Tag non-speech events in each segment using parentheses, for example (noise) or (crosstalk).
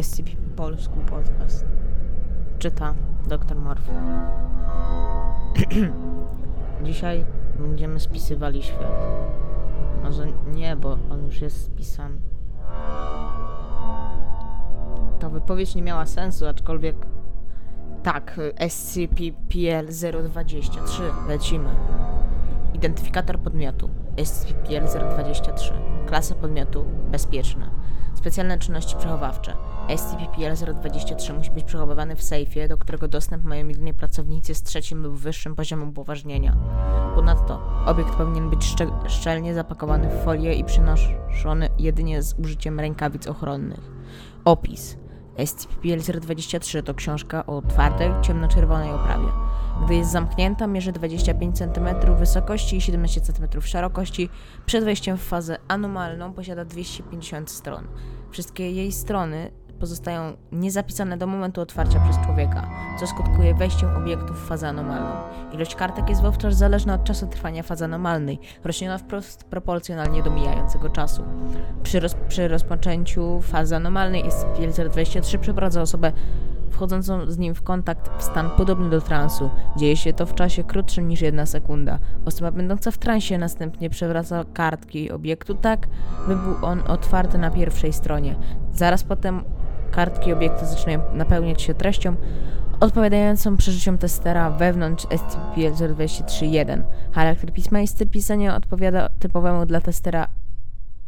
SCP Polski Podcast. Czyta dr Morfy. (clears throat) Dzisiaj będziemy spisywali świat. Może nie, bo on już jest spisany. Ta wypowiedź nie miała sensu, aczkolwiek tak, SCP-PL-023. Lecimy. Identyfikator podmiotu SCP-PL-023. Klasa podmiotu bezpieczna. Specjalne czynności przechowawcze. SCP-PL-023 musi być przechowywany w sejfie, do którego dostęp mają jedynie pracownicy z trzecim lub wyższym poziomem upoważnienia. Ponadto obiekt powinien być szczel- szczelnie zapakowany w folię i przynoszony jedynie z użyciem rękawic ochronnych. Opis. SCP-PL-023 to książka o twardej, ciemnoczerwonej oprawie. Gdy jest zamknięta, mierzy 25 cm wysokości i 17 cm szerokości. Przed wejściem w fazę anomalną posiada 250 stron. Wszystkie jej strony pozostają niezapisane do momentu otwarcia przez człowieka, co skutkuje wejściem obiektu w fazę anomalną. Ilość kartek jest wówczas zależna od czasu trwania fazy anomalnej, rośnie wprost proporcjonalnie do mijającego czasu. Przy, roz, przy rozpoczęciu fazy anomalnej SCP-023 przeprowadza osobę wchodzącą z nim w kontakt w stan podobny do transu. Dzieje się to w czasie krótszym niż jedna sekunda. Osoba będąca w transie następnie przewraca kartki obiektu tak, by był on otwarty na pierwszej stronie. Zaraz potem kartki obiektu zaczynają napełniać się treścią odpowiadającą przeżyciom testera wewnątrz SCP-023-1. Charakter pisma i styl pisania odpowiada typowemu dla testera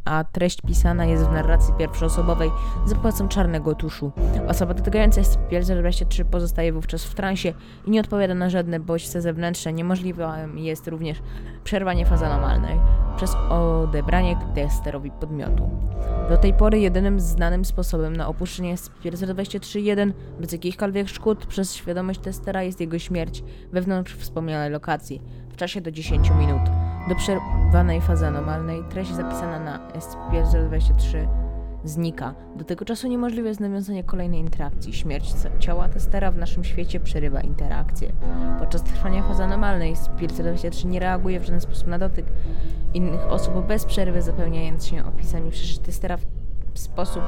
a treść pisana jest w narracji pierwszoosobowej za pomocą czarnego tuszu. Osoba dotykająca SCP-023 pozostaje wówczas w transie i nie odpowiada na żadne bodźce zewnętrzne. Niemożliwe jest również przerwanie fazy anomalnej przez odebranie testerowi podmiotu. Do tej pory jedynym znanym sposobem na opuszczenie SCP-023-1 bez jakichkolwiek szkód przez świadomość testera jest jego śmierć wewnątrz wspomnianej lokacji w czasie do 10 minut. Do przerwanej fazy anomalnej treść zapisana na SCP-023 znika. Do tego czasu niemożliwe jest nawiązanie kolejnej interakcji. Śmierć ciała testera w naszym świecie przerywa interakcję. Podczas trwania fazy anomalnej SCP-023 nie reaguje w żaden sposób na dotyk innych osób bez przerwy, zapełniając się opisami przeżyć testera w sposób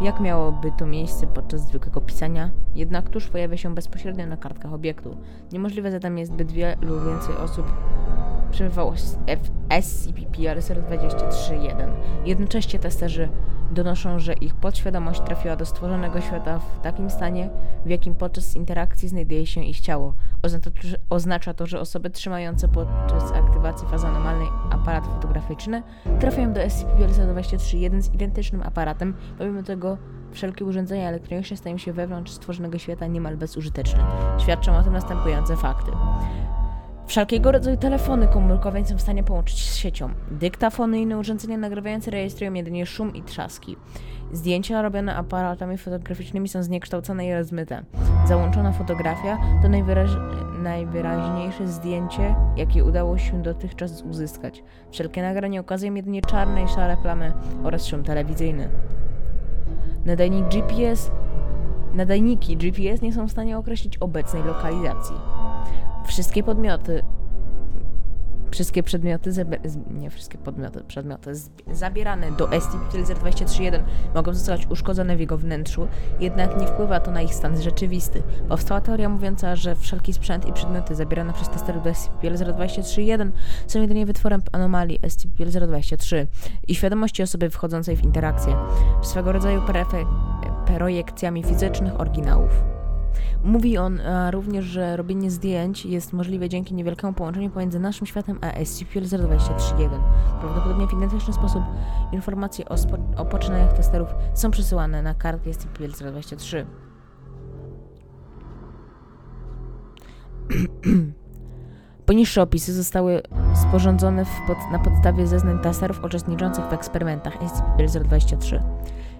jak miałoby to miejsce podczas zwykłego pisania, jednak tuż pojawia się bezpośrednio na kartkach obiektu. Niemożliwe zatem jest, by dwie lub więcej osób przebywało SCP-PL-023-1. Jednocześnie testerzy donoszą, że ich podświadomość trafiła do stworzonego świata w takim stanie, w jakim podczas interakcji znajduje się ich ciało. Oznacza to, że, osoby trzymające podczas aktywacji fazy anomalnej aparat fotograficzny trafiają do SCP-PL-023-1 z identycznym aparatem, pomimo tego wszelkie urządzenia elektroniczne stają się wewnątrz stworzonego świata niemal bezużyteczne. Świadczą o tym następujące fakty. Wszelkiego rodzaju telefony komórkowe są w stanie połączyć z siecią. Dyktafony i inne urządzenia nagrywające rejestrują jedynie szum i trzaski. Zdjęcia robione aparatami fotograficznymi są zniekształcone i rozmyte. Załączona fotografia to najwyraź... najwyraźniejsze zdjęcie, jakie udało się dotychczas uzyskać. Wszelkie nagrania ukazują jedynie czarne i szare plamy oraz szum telewizyjny. Nadajnik GPS Nadajniki GPS nie są w stanie określić obecnej lokalizacji. Wszystkie podmioty, wszystkie przedmioty, nie wszystkie podmioty, przedmioty zabierane do SCP-023-1 mogą zostać uszkodzone w jego wnętrzu, jednak nie wpływa to na ich stan rzeczywisty. Powstała teoria mówiąca, że wszelki sprzęt i przedmioty zabierane przez testerów do SCP-023-1 są jedynie wytworem anomalii SCP-023 i świadomości osoby wchodzącej w interakcję, swego rodzaju projekcjami fizycznych oryginałów. Mówi on a, również, że robienie zdjęć jest możliwe dzięki niewielkiemu połączeniu pomiędzy naszym światem a SCP-023-1. Prawdopodobnie w identyczny sposób informacje o, o poczynaniach testerów są przesyłane na kartę SCP-023. (clears throat) Poniższe opisy zostały sporządzone pod, na podstawie zeznań testerów uczestniczących w eksperymentach SCP-023.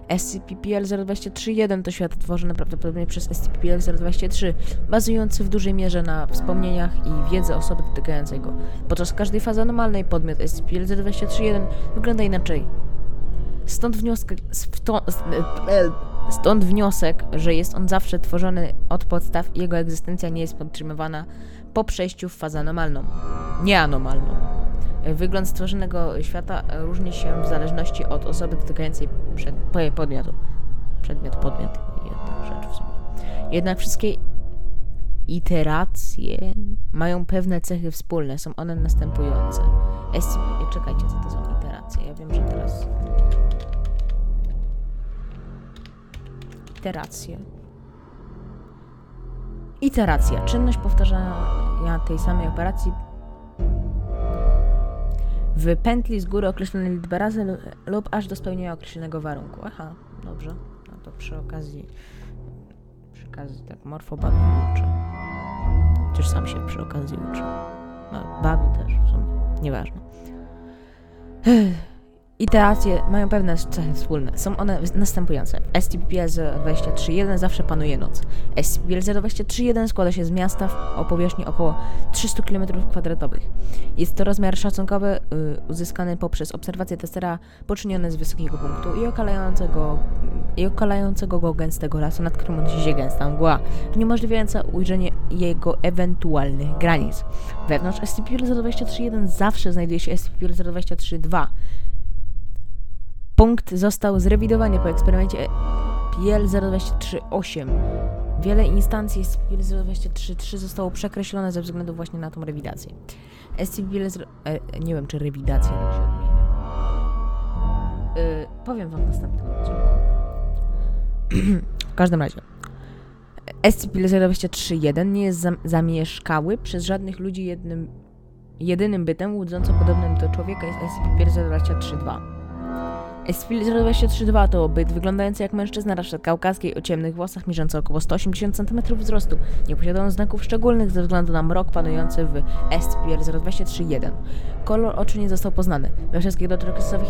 SCP-PL-023-1 to świat tworzony prawdopodobnie przez SCP-PL-023, bazujący w dużej mierze na wspomnieniach i wiedzy osoby dotykającej go. Podczas każdej fazy anomalnej podmiot SCP-PL-023-1 wygląda inaczej. Stąd wniosek, stąd wniosek, że jest on zawsze tworzony od podstaw i jego egzystencja nie jest podtrzymywana po przejściu w fazę anomalną. Nieanomalną. Wygląd stworzonego świata różni się w zależności od osoby dotykającej przed, podmiotu. przedmiot, podmiot jedna rzecz w sumie. Jednak wszystkie iteracje mają pewne cechy wspólne. Są one następujące. SCP... Czekajcie, co to są iteracje? Ja wiem, że teraz... Iteracje. Iteracja. Czynność powtarzania tej samej operacji w pętli z góry określonej liczby razy lub aż do spełnienia określonego warunku. Aha, dobrze. No to przy okazji przy okazji tak morfobawi uczy. Chociaż sam się przy okazji uczy. No, bawi też w sumie. Nieważne. Iteracje mają pewne cechy wspólne. Są one następujące. SCP-023.1 zawsze panuje noc. SCP-023.1 składa się z miasta o powierzchni około 300 km2. Jest to rozmiar szacunkowy y, uzyskany poprzez obserwację testera poczynione z wysokiego punktu i okalającego, i okalającego go gęstego lasu, nad którym odnosi się gęsta mgła, uniemożliwiająca ujrzenie jego ewentualnych granic. Wewnątrz SCP-023.1 zawsze znajduje się SCP-023.2, Punkt został zrewidowany po eksperymencie PL-023-8. Wiele instancji z PL-023-3 zostało przekreślone ze względu właśnie na tą rewidację. SCP-PL... E, nie wiem, czy rewidacja tak się odmienia. E, powiem wam w następnym odcinku. (clears throat) w każdym razie. SCP-023-1 nie jest zamieszkały przez żadnych ludzi jednym, jedynym bytem łudząco podobnym do człowieka jest SCP-023-2. SCP-023-2 to byt wyglądający jak mężczyzna raczej kaukaskiej o ciemnych włosach, mierzący około 180 cm wzrostu. Nie posiada on znaków szczególnych ze względu na mrok panujący w SCP-023-1. Kolor oczu nie został poznany. We wszystkich dotychczasowych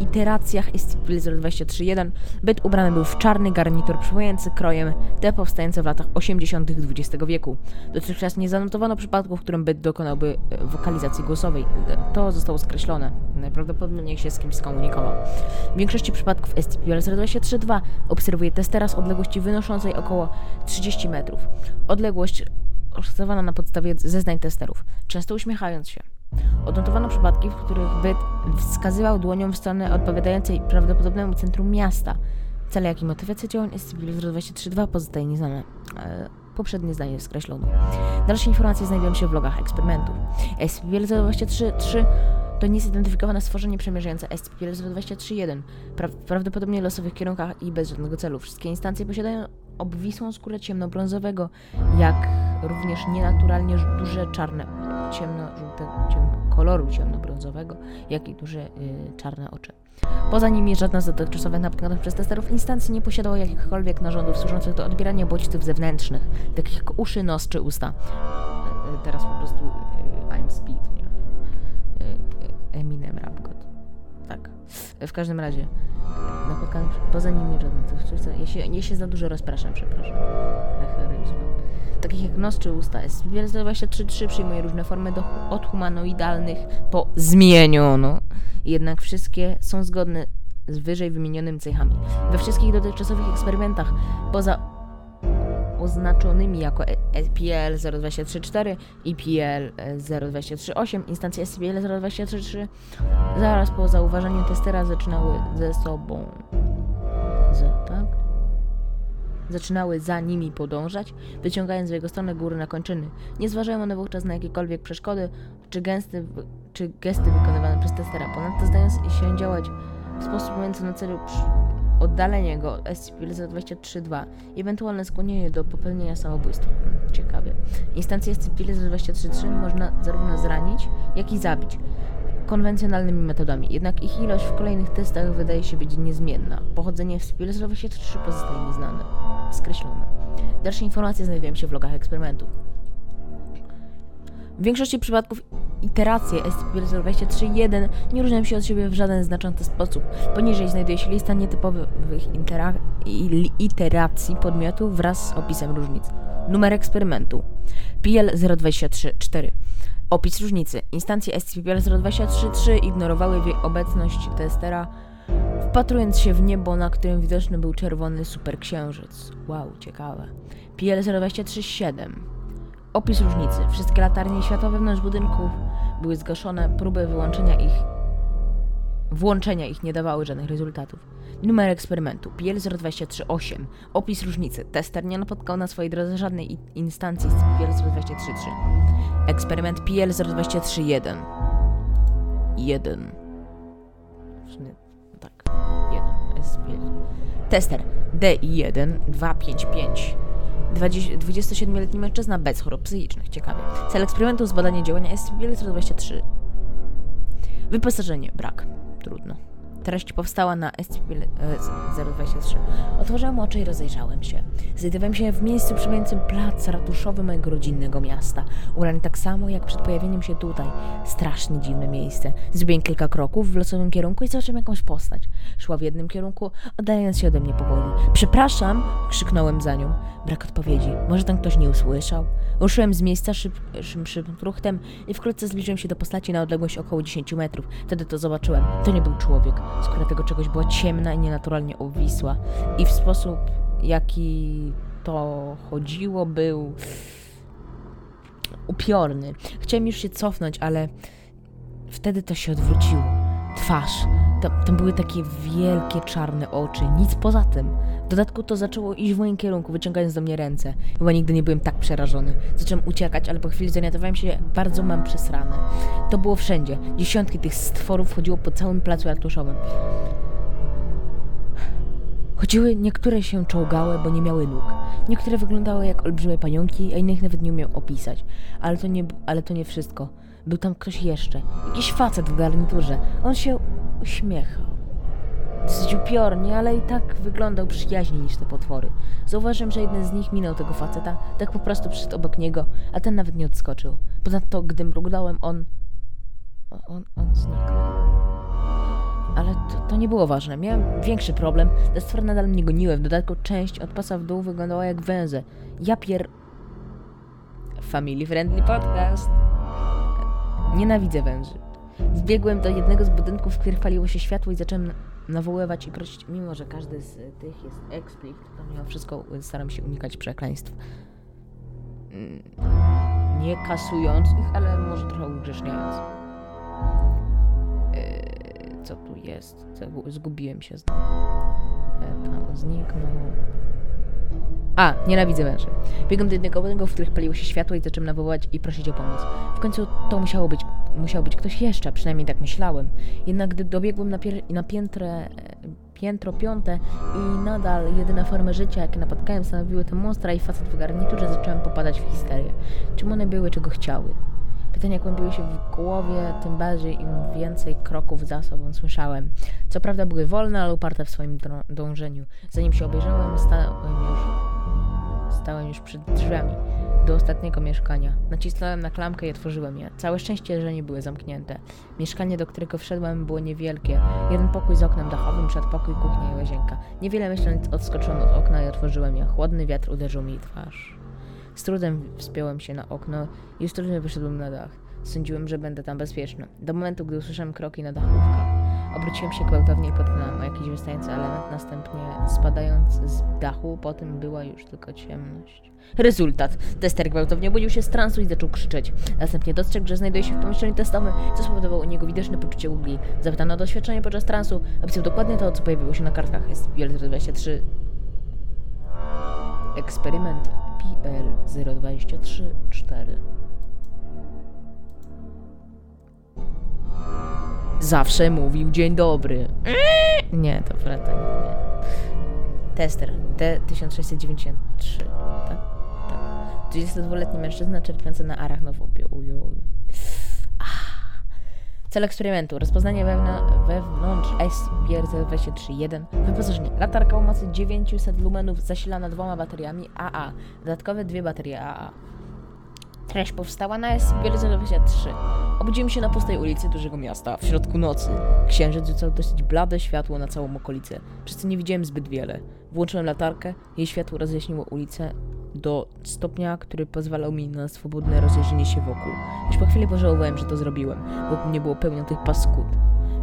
iteracjach SCP-023-1 byt ubrany był w czarny garnitur przypominający krojem te powstające w latach 80. XX wieku. Dotychczas nie zanotowano przypadku, w którym byt dokonałby e, wokalizacji głosowej. To zostało skreślone. Najprawdopodobniej się z kimś skomunikował. W większości przypadków SCP-023-2 obserwuje testera z odległości wynoszącej około 30 metrów. Odległość oszacowana na podstawie zeznań testerów, często uśmiechając się. Odnotowano przypadki, w których byt wskazywał dłonią w stronę odpowiadającej prawdopodobnemu centrum miasta. Cele, jak i motywacja działań SCP-023-2 pozostaje nieznane. Poprzednie zdanie skreślono. Dalsze informacje znajdują się w logach eksperymentów. SCP-023-3 to niezidentyfikowane stworzenie przemierzające SCP-023-1, pra prawdopodobnie w losowych kierunkach i bez żadnego celu. Wszystkie instancje posiadają obwisłą skórę ciemnobrązowego, jak również nienaturalnie duże czarne, ciemno-żółte, ciemno, koloru ciemnobrązowego, jak i duże y, czarne oczy. Poza nimi żadna z dotychczasowych napotkanych przez testerów instancji nie posiadała jakichkolwiek narządów służących do odbierania bodźców zewnętrznych, takich jak uszy, nos czy usta. Y, y, teraz po prostu I'm speed, nie? Eminem Rap God. Tak. W każdym razie, napotkanych poza nimi żadnych. Ja się, ja się za dużo rozpraszam, przepraszam. Takich jak nos czy usta. SCP-023 przyjmuje różne formy do, od humanoidalnych po zmieniono. Jednak wszystkie są zgodne z wyżej wymienionymi cechami. We wszystkich dotychczasowych eksperymentach, poza oznaczonymi jako PL 0234 i PL 0238 instancje SCPL 0233 zaraz po zauważeniu testera zaczynały ze sobą z, tak? Zaczynały za nimi podążać, wyciągając w jego stronę góry na kończyny. Nie zważają one wówczas na jakiekolwiek przeszkody czy, gesty, czy gesty wykonywane przez testera. Ponadto zdając się działać w sposób mający na celu oddalenie go SCP-023-2 i ewentualne skłonienie do popełnienia samobójstwa. Hmm, ciekawie. Instancję SCP-023-3 można zarówno zranić, jak i zabić konwencjonalnymi metodami, jednak ich ilość w kolejnych testach wydaje się być niezmienna. Pochodzenie SCP-023 pozostaje nieznane. Skreślone. Dalsze informacje znajdują się w logach eksperymentów. W większości przypadków iteracje SCP-023.1 nie różnią się od siebie w żaden znaczący sposób. Poniżej znajduje się lista nietypowych iteracji podmiotu wraz z opisem różnic. Numer eksperymentu PL-023-4 Opis różnicy. Instancje SCP-023-3 ignorowały obecność testera, wpatrując się w niebo, na którym widoczny był czerwony superksiężyc. Wow, ciekawe. PL-023-7 Opis różnicy. Wszystkie latarnie światła wewnątrz budynków były zgaszone, próby wyłączenia ich Włączenia ich nie dawały żadnych rezultatów. Numer eksperymentu PL0238. Opis różnicy. Tester nie napotkał na swojej drodze żadnej instancji z PL0223. Eksperyment PL0231. 1. W sumie tak. 1. SPL. Tester DI1 255. 27-letni mężczyzna bez chorób psychicznych. Ciekawie. Cel eksperymentu zbadanie działania SCP-123. Wyposażenie. Brak. Trudno. Treść powstała na SCP-023. Otworzyłem oczy i rozejrzałem się. Znajdowałem się w miejscu przypominającym plac ratuszowy mojego rodzinnego miasta. Ubrany tak samo jak przed pojawieniem się tutaj. Strasznie dziwne miejsce. Zrobiłem kilka kroków w losowym kierunku i zobaczyłem jakąś postać. Szła w jednym kierunku, oddając się ode mnie powoli. Przepraszam! krzyknąłem za nią. Brak odpowiedzi. Może ten ktoś nie usłyszał? Ruszyłem z miejsca szybszym szybkim i wkrótce zbliżyłem się do postaci na odległość około 10 metrów. Wtedy to zobaczyłem. To nie był człowiek. Skóra tego czegoś była ciemna i nienaturalnie obwisła. I w sposób, jaki to chodziło, był upiorny. Chciałem już się cofnąć, ale wtedy to się odwróciło. Twarz. Tam, tam, były takie wielkie czarne oczy, nic poza tym. Dodatku to zaczęło iść w moim kierunku, wyciągając do mnie ręce. Chyba nigdy nie byłem tak przerażony. Zacząłem uciekać, ale po chwili zorientowałem się, bardzo mam przesrane. To było wszędzie. Dziesiątki tych stworów chodziło po całym placu ratuszowym. Chodziły, niektóre się czołgały, bo nie miały nóg. Niektóre wyglądały jak olbrzymie pająki, a innych nawet nie umiał opisać. Ale to nie, ale to nie wszystko. Był tam ktoś jeszcze. Jakiś facet w garniturze. On się uśmiechał. Dosyć upiornie, ale i tak wyglądał przyjaźniej niż te potwory. Zauważyłem, że jeden z nich minął tego faceta, tak po prostu przyszedł obok niego, a ten nawet nie odskoczył. Ponadto, gdy mrugdałem, on... On, on zniknął. Ale to, to, nie było ważne. Miałem większy problem. Te stwory nadal mnie goniły. W dodatku część od pasa w dół wyglądała jak węże. Ja pier... Family Friendly Podcast. Nienawidzę węży. Wbiegłem do jednego z budynków, w których paliło się światło i zacząłem nawoływać i prosić, mimo że każdy z tych jest explicit, to mimo wszystko staram się unikać przekleństw. Mm, nie kasując ich, ale może trochę ugrzeszniając. Yy, co tu jest? Zgubiłem się znowu. E, tam zniknął. A, nienawidzę węży. Biegłem do jednego budynku, w których paliło się światło i zacząłem nawoływać i prosić o pomoc. W końcu to musiało być, musiał być ktoś jeszcze, przynajmniej tak myślałem. Jednak gdy dobiegłem na, pier- na piętro piąte i nadal jedyne formy życia, jakie napotkałem, stanowiły te monstra i facet w garniturze, zacząłem popadać w histerię. Czym one były, czego chciały? Pytania kłębiły się w głowie, tym bardziej im więcej kroków za sobą słyszałem. Co prawda były wolne, ale uparte w swoim dążeniu. Zanim się obejrzałem, stałem już, stałem już przed drzwiami do ostatniego mieszkania. Nacisnąłem na klamkę i otworzyłem je. Całe szczęście, że nie były zamknięte. Mieszkanie, do którego wszedłem, było niewielkie. Jeden pokój z oknem dachowym, przedpokój, kuchnia i łazienka. Niewiele myśląc, odskoczyłem od okna i otworzyłem je. Chłodny wiatr uderzył mi w twarz. Z trudem wspiąłem się na okno i ostrożnie wyszedłem na dach. Sądziłem, że będę tam bezpieczny. Do momentu, gdy usłyszałem kroki na dachówkach. Obróciłem się gwałtownie i potknąłem o jakiś wystający element, następnie spadając z dachu, potem była już tylko ciemność. Rezultat. Tester gwałtownie obudził się z transu i zaczął krzyczeć. Następnie dostrzegł, że znajduje się w pomieszczeniu testowym, co spowodowało u niego widoczne poczucie ulgi. Zapytano o doświadczenie podczas transu, opisał dokładnie to, co pojawiło się na kartkach SPL-23. Eksperyment PL-023-4 Zawsze mówił dzień dobry. Nie, to prawda, nie. Tester D1693, tak? Tak. 22-letni mężczyzna czerpiący na arachnofobię. Ujuj. Cel eksperymentu. Rozpoznanie wewnątrz, wewnątrz SPR-23-1. Wyposażenie. Latarka o mocy 900 lumenów zasilana dwoma bateriami AA. Dodatkowe dwie baterie AA. Treść powstała na SPR-23. Obudziłem się na pustej ulicy dużego miasta, w środku nocy. Księżyc rzucał dosyć blade światło na całą okolicę, przez co nie widziałem zbyt wiele. Włączyłem latarkę, jej światło rozjaśniło ulicę do stopnia, który pozwalał mi na swobodne rozejrzenie się wokół. Już po chwili pożałowałem, że to zrobiłem. Wokół mnie było pełno tych paskud,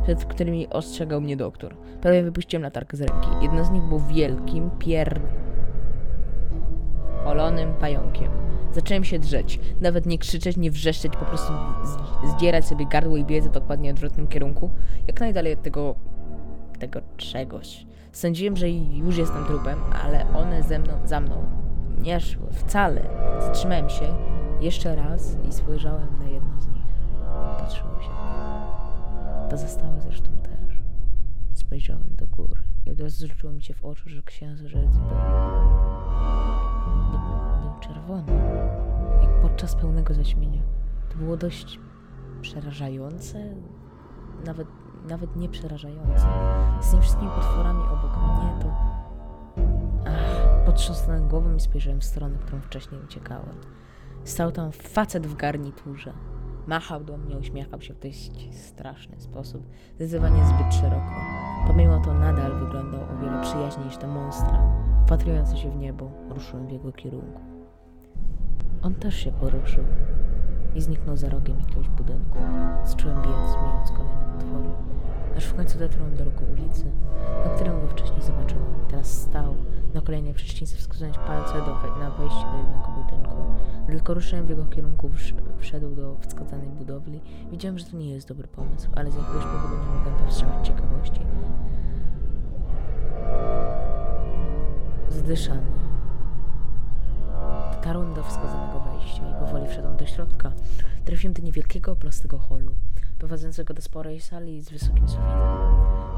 przed którymi ostrzegał mnie doktor. Prawie wypuściłem latarkę z ręki. Jedna z nich był wielkim, pier... olonym pająkiem. Zacząłem się drzeć. Nawet nie krzyczeć, nie wrzeszczeć, po prostu zdzierać sobie gardło i biec w dokładnie odwrotnym kierunku. Jak najdalej od tego... tego czegoś. Sądziłem, że już jestem trupem, ale one ze mną, za mną nie szły wcale. Zatrzymałem się jeszcze raz i spojrzałem na jedno z nich. Patrzyło się w niebo. Pozostałe zresztą też. Spojrzałem do góry i od razu zwróciło mi się w oczy, że księżyc był, był, czerwony, podczas pełnego zaćmienia. To było dość przerażające, nawet, nawet nie przerażające. Z tymi wszystkimi potworami obok mnie to... Potrząsnąłem głową i spojrzałem w stronę, którą wcześniej uciekałem. Stał tam facet w garniturze. Machał do mnie, uśmiechał się w dość straszny sposób, zdecydowanie zbyt szeroko. Pomimo to nadal wyglądał o wiele przyjaźniej niż te monstra. Wpatrując się w niebo, ruszyłem w jego kierunku. On też się poruszył i zniknął za rogiem jakiegoś budynku. Zacząłem biec, mijając kolejne potwory, aż w końcu dotarłem do rogu ulicy, na którym go wcześniej zobaczyłem. Teraz stał na kolejnej przecznicy, wskazując palce do, na wejście do jednego budynku. Tylko ruszyłem w jego kierunku, wszedł do wskazanej budowli. Widziałem, że to nie jest dobry pomysł, ale z jakiegoś powodu nie mogłem powstrzymać ciekawości. Zdyszany. Dotarłem do wskazanego wejścia i powoli wszedłem do środka. Trafiłem do niewielkiego, prostego holu, prowadzącego do sporej sali z wysokim sufitem.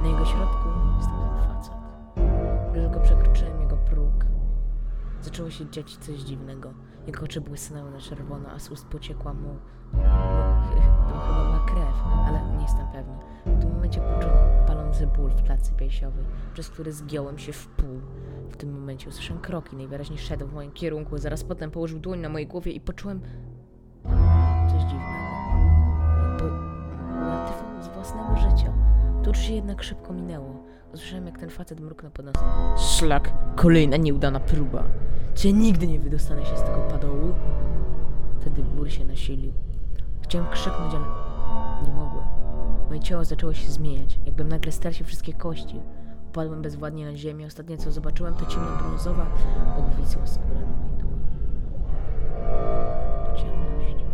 Na jego środku stał ten facet. Gdy tylko przekroczyłem jego próg, zaczęło się dziać coś dziwnego. Jego oczy błysnęły na czerwono, a z ust pociekła mu... chyba była krew, ale nie jestem pewny. W tym momencie poczułem palący ból w klatce piersiowej, przez który zgiąłem się w pół. W tym momencie usłyszałem kroki, najwyraźniej szedł w moim kierunku, zaraz potem położył dłoń na mojej głowie i poczułem coś dziwnego. Jakby z własnego życia. To się jednak szybko minęło. Usłyszałem, jak ten facet mruknął pod nosem. Szlak, kolejna nieudana próba. Czy nigdy nie wydostanę się z tego padołu? Wtedy ból się nasilił. Chciałem krzyknąć, ale nie mogłem. Moje ciało zaczęło się zmieniać, jakbym nagle stracił wszystkie kości. Upadłem bezwładnie na ziemię. Ostatnie co zobaczyłem to ciemnobrązowa, obwisła skóra na mojej dłoni. Ciemność.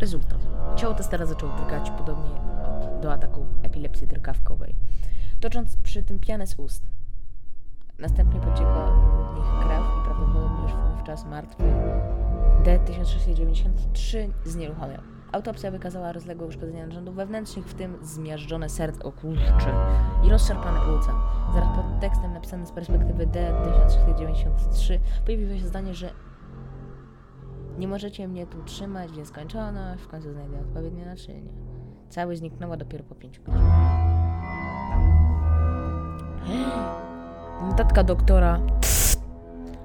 Rezultat. Ciało Testera zaczęło drgać, podobnie do ataku epilepsji drgawkowej, tocząc przy tym pianę z ust. Następnie pociekła w nich krew i prawdopodobnie już wówczas martwy D-1693 znieruchomiał. Autopsja wykazała rozległe uszkodzenia narządów wewnętrznych, w tym zmiażdżone serce, o kurcze, i rozszarpane płuca. Zaraz pod tekstem napisanym z perspektywy D-1693 pojawiło się zdanie, że nie możecie mnie tu trzymać, nieskończoność, w końcu znajdę odpowiednie naczynie. Cały zniknęła dopiero po pięciu godzinach. (gasps) Notatka doktora.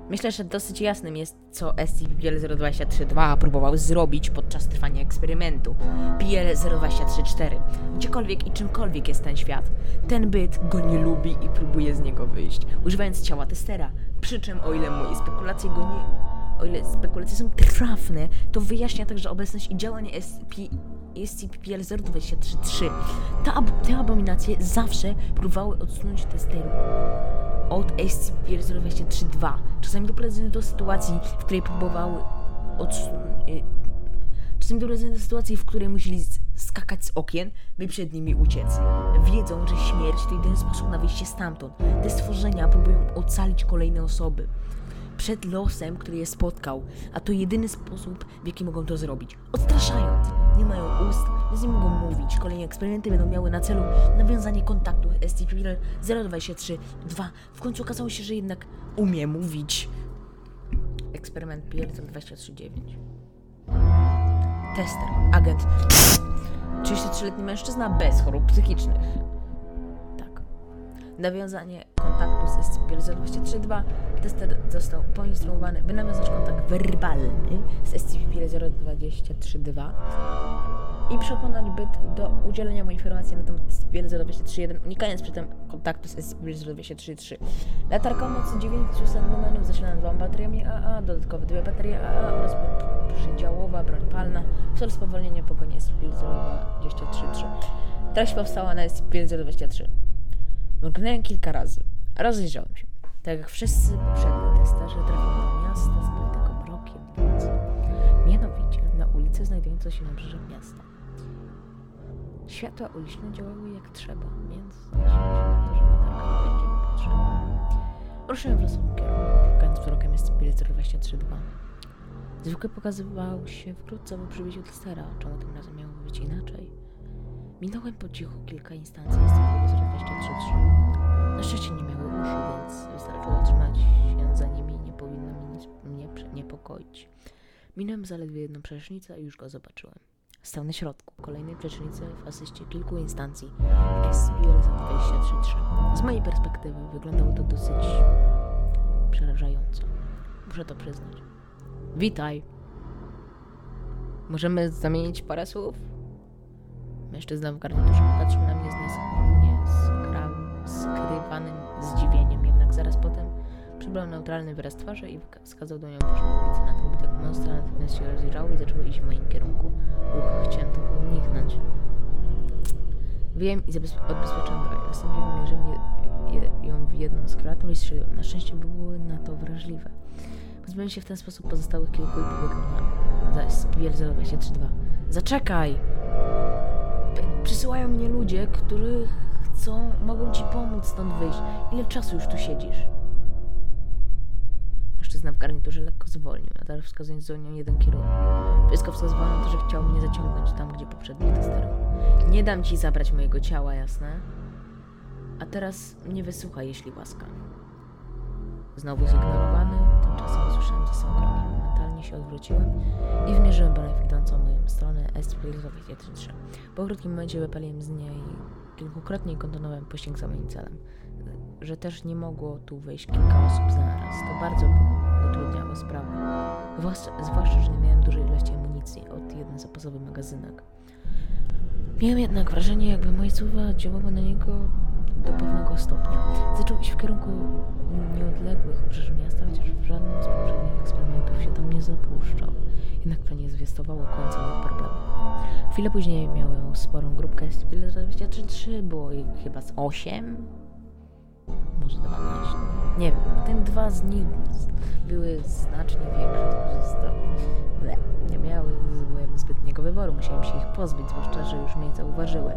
Myślę, że dosyć jasnym jest, co SCP-PL-023-2 próbował zrobić podczas trwania eksperymentu. PL-0234. Gdziekolwiek i czymkolwiek jest ten świat, ten byt go nie lubi i próbuje z niego wyjść, używając ciała testera. Przy czym, o ile moje spekulacje go nie... O ile spekulacje są trafne, to wyjaśnia także obecność i działanie SCP SCP-PL-0233. Te abominacje zawsze próbowały odsunąć testerów od SCP-023-2. Czasami doprowadzono do sytuacji, w której próbowały odsunąć... Y, czasami doprowadzono do sytuacji, w której musieli skakać z okien, by przed nimi uciec. Wiedzą, że śmierć to jedyny sposób na wyjście stamtąd. Te stworzenia próbują ocalić kolejne osoby przed losem, który je spotkał, a to jedyny sposób, w jaki mogą to zrobić. Odstraszając. Nie mają ust, więc nie mogą mówić. Kolejne eksperymenty będą miały na celu nawiązanie kontaktu SCP-023-2. W końcu okazało się, że jednak umie mówić. Eksperyment PL-239. Tester, agent, 33-letni mężczyzna bez chorób psychicznych. Nawiązanie kontaktu z SCP-023-2 tester został poinstruowany, by nawiązać kontakt werbalny z SCP-023-2 i przekonać byt do udzielenia mu informacji na temat SCP-023-1, unikając przy tym kontaktu z SCP-023-3. Latarka o mocy 900 lumenów zasilana dwoma bateriami AA, dodatkowe dwie baterie AA oraz przydziałowa broń palna w celu spowolnienia pogoni SCP-023-3. Treść powstała na SCP-023. Mruknąłem kilka razy. Rozejrzałem się. Tak jak wszyscy poprzedni testerze trafił do miasta spytego mrokiem nocy. Mianowicie na ulicę znajdującą się na brzeżu miasta. Światła uliczne działały jak trzeba, więc zależy się na to, że latarka nie będzie mi potrzebna. Ruszyłem w losowym kierunku, szukając wzrokiem SCP-023-2. Zwykle pokazywał się wkrótce po przybyciu testera, czemu tym razem miało być inaczej. Minąłem po cichu kilka instancji SCP-023-3. Na szczęście nie miały uszu, więc wystarczyło trzymać się za nimi i nie powinno mnie niepokoić. Minąłem zaledwie jedną przecznicę i już go zobaczyłem. Stał na środku kolejnej przecznicy w asyście kilku instancji SCP-023-3. Z mojej perspektywy wyglądało to dosyć przerażająco. Muszę to przyznać. Witaj. Możemy zamienić parę słów? Mężczyzna w garniturze patrzył na mnie z nies- nieskra- skrywanym zdziwieniem, jednak zaraz potem przybrał neutralny wyraz twarzy i wskazał do nią poszło ulicę. Na tym widok monstra natychmiast się rozjrzało i zaczęło iść w moim kierunku. Uch, chciałem tylko uniknąć. Wyjąłem i odbezpieczyłem broń. Następnie wymierzyłem ją w jedną z kreatur i strzeliłem. Na szczęście były na to wrażliwe. Pozbyłem się w ten sposób pozostałych kilku i pobiegłem na za SPL-023-2. Zaczekaj! Przysyłają mnie ludzie, którzy chcą, mogą ci pomóc stąd wyjść. Ile czasu już tu siedzisz? Mężczyzna w garniturze lekko zwolnił, nadal wskazując zupełnie jeden kierunek. Wszystko wskazywało na to, że chciał mnie zaciągnąć tam, gdzie poprzedni tester. Nie dam ci zabrać mojego ciała, jasne? A teraz mnie wysłuchaj, jeśli łaska. Znowu zignorowany, tymczasem usłyszałem za sobą kroki. Momentalnie się odwróciłem i wymierzyłem broń idącą moją stronę SCP-023. Po krótkim momencie wypaliłem z niej kilkukrotnie i kontynuowałem pościg za moim celem. Że też nie mogło tu wejść kilka osób naraz. To bardzo utrudniało sprawę. Zwłaszcza, że nie miałem dużej ilości amunicji od jeden zapasowy magazynek. Miałem jednak wrażenie, jakby moje słowa działały na niego do pewnego stopnia. Zaczął iść w kierunku nieodległych obrzeży miasta, chociaż w żadnym z poprzednich eksperymentów się tam nie zapuszczał. Jednak to nie zwiastowało końca moich problemów. Chwilę później miałem sporą grupkę SCP-023, było ich chyba z 8, może 12. Nie wiem, ten dwa z nich były znacznie większe. Ble, Nie miały zbytniego wyboru, musiałem się ich pozbyć, zwłaszcza, że już mnie zauważyły.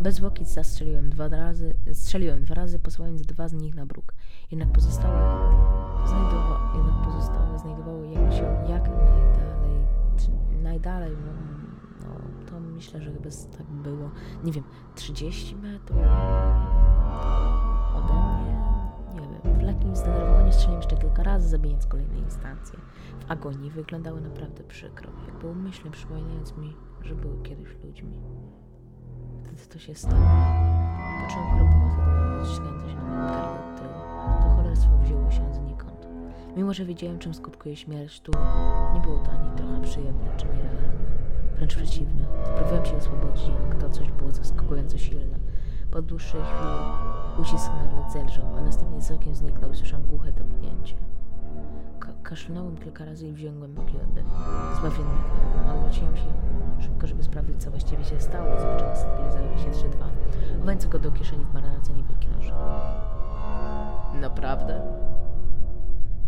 Bez wokic zastrzeliłem dwa razy, strzeliłem dwa razy, posyłając dwa z nich na bruk. Jednak pozostałe, znajdowa, jednak pozostałe znajdowały się jak najdalej, najdalej, no, no to myślę, że chyba tak było, nie wiem, 30 metrów ode mnie, nie wiem, w lekkim zdenerwowaniu strzeliłem jeszcze kilka razy, zabijając kolejne instancje. W agonii wyglądały naprawdę przykro, jakby umyślnie przypominając mi, że były kiedyś ludźmi. Wtedy to się stało. Poczułem chropowate ściskające się na gardle od tyłu. To cholerstwo wzięło się znikąd. Mimo, że wiedziałem, czym skutkuje śmierć, tu nie było to ani trochę przyjemne czy nierealne. Wręcz przeciwnie. Próbowałem się oswobodzić, jak to coś było zaskakująco silne. Po dłuższej chwili ucisk nagle zelżał, a następnie z okiem zniknął. Słyszałem głuche topnięcie. Ka- kaszlnąłem kilka razy i wziąłem głęboki oddech. Zbawienny. Nawróciłem się szybko, żeby sprawdzić, co właściwie się stało i zobaczyłem sobie 023-2. Chowając go do kieszeni w marynarce niewielki noż. Naprawdę?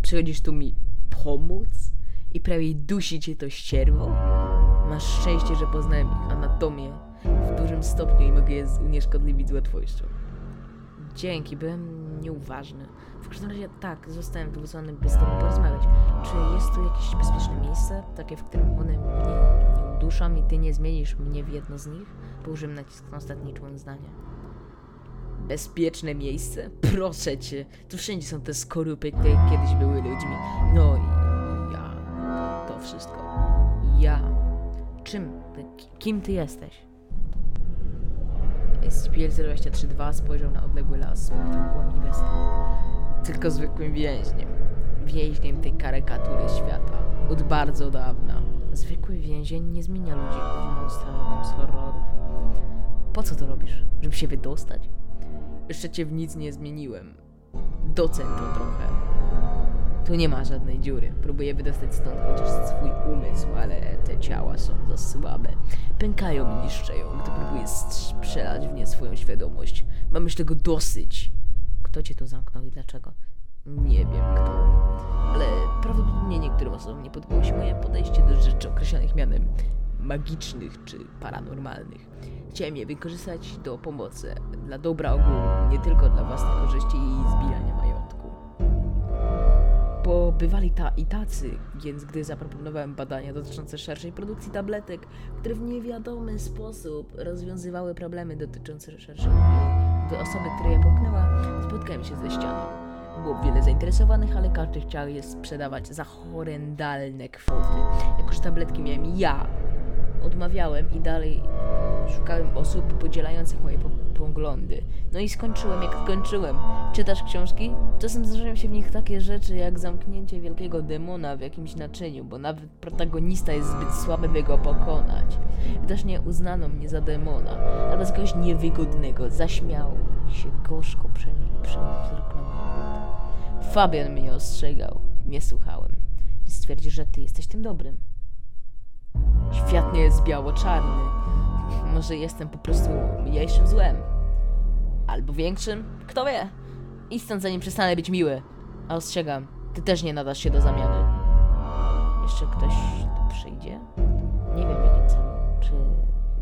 Przychodzisz tu mi pomóc? I prawie dusi cię to ścierwo? Masz szczęście, że poznałem ich anatomię w dużym stopniu i mogę je unieszkodliwić z łatwością. Dzięki, byłem nieuważny. W każdym razie tak, zostałem tu wysłany, by z tobą porozmawiać. Czy jest tu jakieś bezpieczne miejsce, takie, w którym one mnie nie uduszą i ty nie zmienisz mnie w jedno z nich? Położyłem nacisk na ostatni człon zdania. Bezpieczne miejsce? Proszę cię, tu wszędzie są te skorupy, które kiedyś były ludźmi. No i ja, to wszystko. Ja. Czym? Kim ty jesteś? SCP-023-2 spojrzał na odległy las, i westchnął. Tylko zwykłym więźniem. Więźniem tej karykatury świata. Od bardzo dawna. Zwykły więzień nie zmienia ludzi w monstralnym z horrorów. Po co to robisz? Żeby się wydostać? Jeszcze cię w nic nie zmieniłem. Doceń to trochę. Tu nie ma żadnej dziury. Próbuję wydostać stąd chociaż swój umysł, ale te ciała są za słabe. Pękają i niszczeją, gdy próbuję strz- przelać w nie swoją świadomość. Mam już tego dosyć. Kto cię tu zamknął i dlaczego? Nie wiem kto, ale prawdopodobnie niektórym osobom nie podobało się moje podejście do rzeczy określanych mianem magicznych czy paranormalnych. Chciałem je wykorzystać do pomocy, dla dobra ogółu, nie tylko dla własnej korzyści i zbijania. Bo bywali ta i tacy, więc gdy zaproponowałem badania dotyczące szerszej produkcji tabletek, które w niewiadomy sposób rozwiązywały problemy dotyczące szerszej osoby, która je połknęła, spotkałem się ze ścianą. Było wiele zainteresowanych, ale każdy chciał je sprzedawać za horrendalne kwoty. Jako, że tabletki miałem ja, odmawiałem i dalej szukałem osób podzielających moje No i skończyłem jak skończyłem. Czytasz książki? Czasem zdarzają się w nich takie rzeczy jak zamknięcie wielkiego demona w jakimś naczyniu, bo nawet protagonista jest zbyt słaby, by go pokonać. Widocznie uznano mnie za demona, albo za kogoś niewygodnego. Zaśmiał się gorzko buty. Fabian mnie ostrzegał. Nie słuchałem. Stwierdził, że ty jesteś tym dobrym. Świat nie jest biało-czarny. Może jestem po prostu mniejszym złem. Albo większym? Kto wie? I stąd zanim przestanę być miły. A ostrzegam, ty też nie nadasz się do zamiany. Jeszcze ktoś tu przyjdzie? Nie wiem jakim celu, czy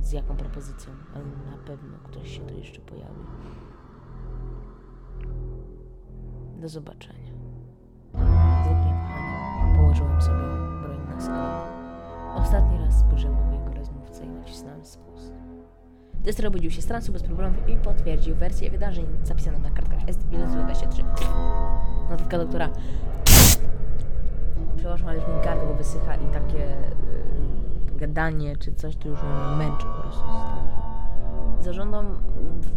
z jaką propozycją, ale na pewno ktoś się tu jeszcze pojawi. Do zobaczenia. Z wielkim kochaniem położyłem sobie broń na skalę. Ostatni raz spojrzałem na mojego rozmówcę i nacisnąłem spust. Tester obudził się z transu bez problemów i potwierdził wersję wydarzeń zapisaną na kartkach ST-23. Notatka doktora. Przepraszam, ale już mi gardło wysycha i takie y, gadanie czy coś tu już mnie męczy po prostu. Zażądam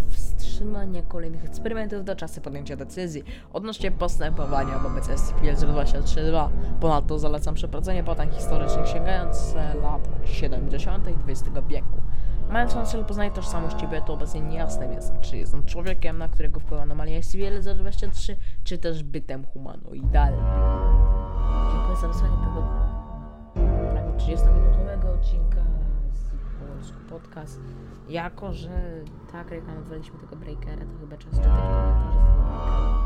wstrzymania kolejnych eksperymentów do czasu podjęcia decyzji odnośnie postępowania wobec SCP-023-2. Ponadto zalecam przeprowadzenie badań historycznych sięgające lat 70. XX wieku. Mając na celu poznanie tożsamości to obecnie niejasne jest, czy jest on człowiekiem, na którego wpływa anomalia SCP-023, czy też bytem humanoidalnym. Dziękuję za wysłanie tego prawie 30-minutowego odcinka z polsku podcast. Jako, że tak reklamowaliśmy tego breakera, to chyba czas czytać komentarze z tego breakera.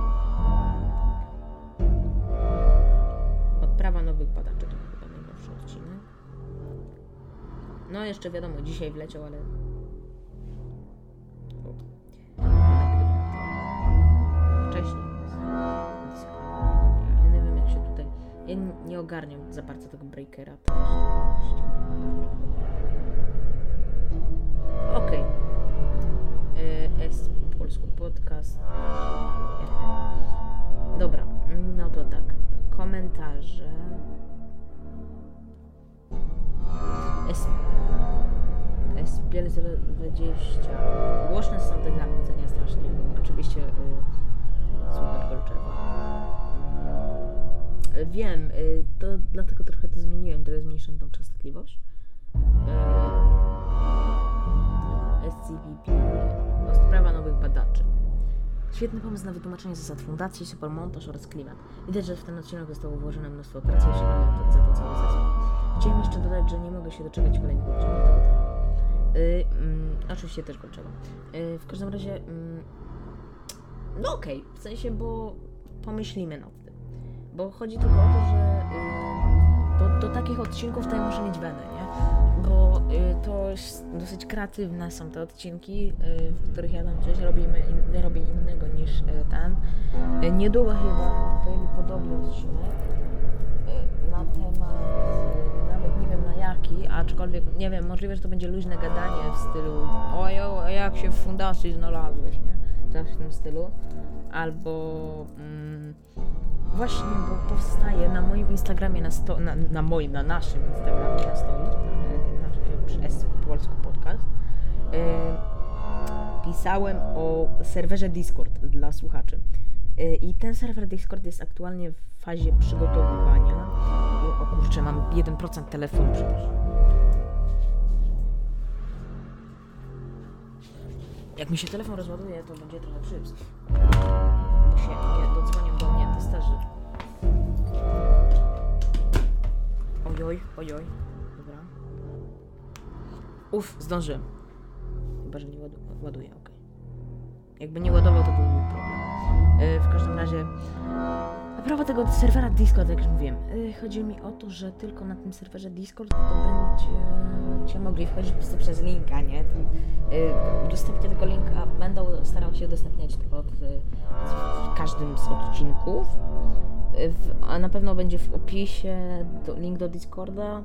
Odprawa nowych badaczy to chyba najnowszy odcinek. No jeszcze wiadomo, dzisiaj wleciał, ale... Ja nie wiem jak się tutaj... Ja n- nie ogarniam za bardzo tego breakera. Jest Okej. Y, S po polsku podcast. Dobra, no to tak. Komentarze. S SPL 020. Głośne są te zakłócenia strasznie. Oczywiście y, słuchacz Golczewa. Y, Wiem, y, to dlatego trochę to zmieniłem, trochę zmniejszyłem tą częstotliwość. Y, SCP-P, sprawa nowych badaczy. Świetny pomysł na wytłumaczenie zasad fundacji, supermontaż oraz klimat. Widać, że w ten odcinek zostało włożone mnóstwo pracy i szanuję za to cały zespół. Chciałem jeszcze dodać, że nie mogę się doczekać kolejnych odcinków tego tematu. Yy, mm, oczywiście też Golczewa. Yy, w każdym razie, mm, no okej, w sensie, bo pomyślimy nad tym. Bo chodzi tylko o to, że yy, do, do takich odcinków tutaj muszę mieć wenę, nie? Bo to jest dosyć kreatywne są te odcinki, y, w których ja tam coś robimy, in, robię innego niż y, ten. Y, niedługo chyba pojawi podobny odcinek y, na temat, y, nawet nie wiem na jaki, aczkolwiek nie wiem, możliwe, że to będzie luźne gadanie w stylu ojo, a jak się w fundacji znalazłeś, nie? Coś w tym stylu. Albo mm, właśnie, bo powstaje na moim Instagramie na, sto, na, na moim, na naszym Instagramie na stoi, S Polsku Podcast, e, pisałem o serwerze Discord dla słuchaczy. E, I ten serwer Discord jest aktualnie w fazie przygotowywania. I, o kurczę, mam 1% telefonu, przepraszam. Jak mi się telefon rozładuje, to będzie trochę przyps. Bo się dodzwonią do mnie testerzy. Ojoj, ojoj. Uff, zdążyłem. Chyba, że nie ładu ładuje, okej. Jakby nie ładował, to był mój problem. E, w każdym razie, a propos tego serwera Discord, jak już mówiłem, e, chodzi mi o to, że tylko na tym serwerze Discord to będziecie mogli wchodzić po prostu przez linka, nie? To, e, udostępnię tego linka, będę starał się udostępniać pod e, w każdym z odcinków. E, w, a na pewno będzie w opisie do, link do Discorda.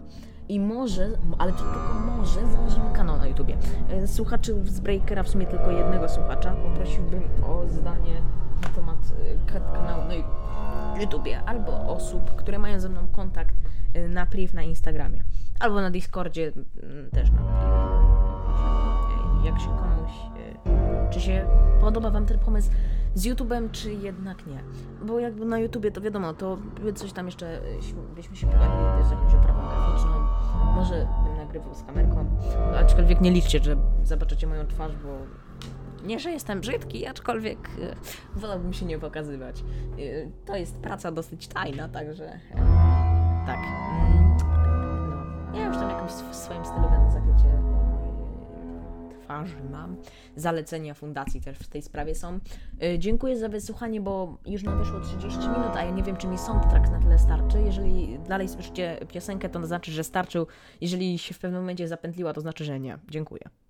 I może, ale to tylko może, założymy kanał na YouTubie. E, Słuchaczy z Breakera, w sumie tylko jednego słuchacza, poprosiłbym o zdanie na temat e, ka- kanału na YouTubie albo osób, które mają ze mną kontakt e, na priv na Instagramie. Albo na Discordzie też na priv. Jak się komuś... Czy się podoba Wam ten pomysł z YouTube'em, czy jednak nie? Bo jakby na YouTubie to wiadomo, to coś tam jeszcze e, śm- byśmy się pobawili z jakąś oprawą graficzną. Może bym nagrywał z kamerką. Aczkolwiek nie liczcie, że zobaczycie moją twarz, bo nie, że jestem brzydki, aczkolwiek e, wolałbym się nie pokazywać. E, to jest praca dosyć tajna, także tak. Mm, no. Ja już tam jakimś sw- swoim stylowym zakrycie e, twarzy mam. Zalecenia fundacji też w tej sprawie są. E, Dziękuję za wysłuchanie, bo już nam wyszło 30 minut, a ja nie wiem, czy mi soundtrack na tyle starczy. Jeżeli dalej słyszycie piosenkę, to znaczy, że starczył. Jeżeli się w pewnym momencie zapętliła, to znaczy, że nie. Dziękuję.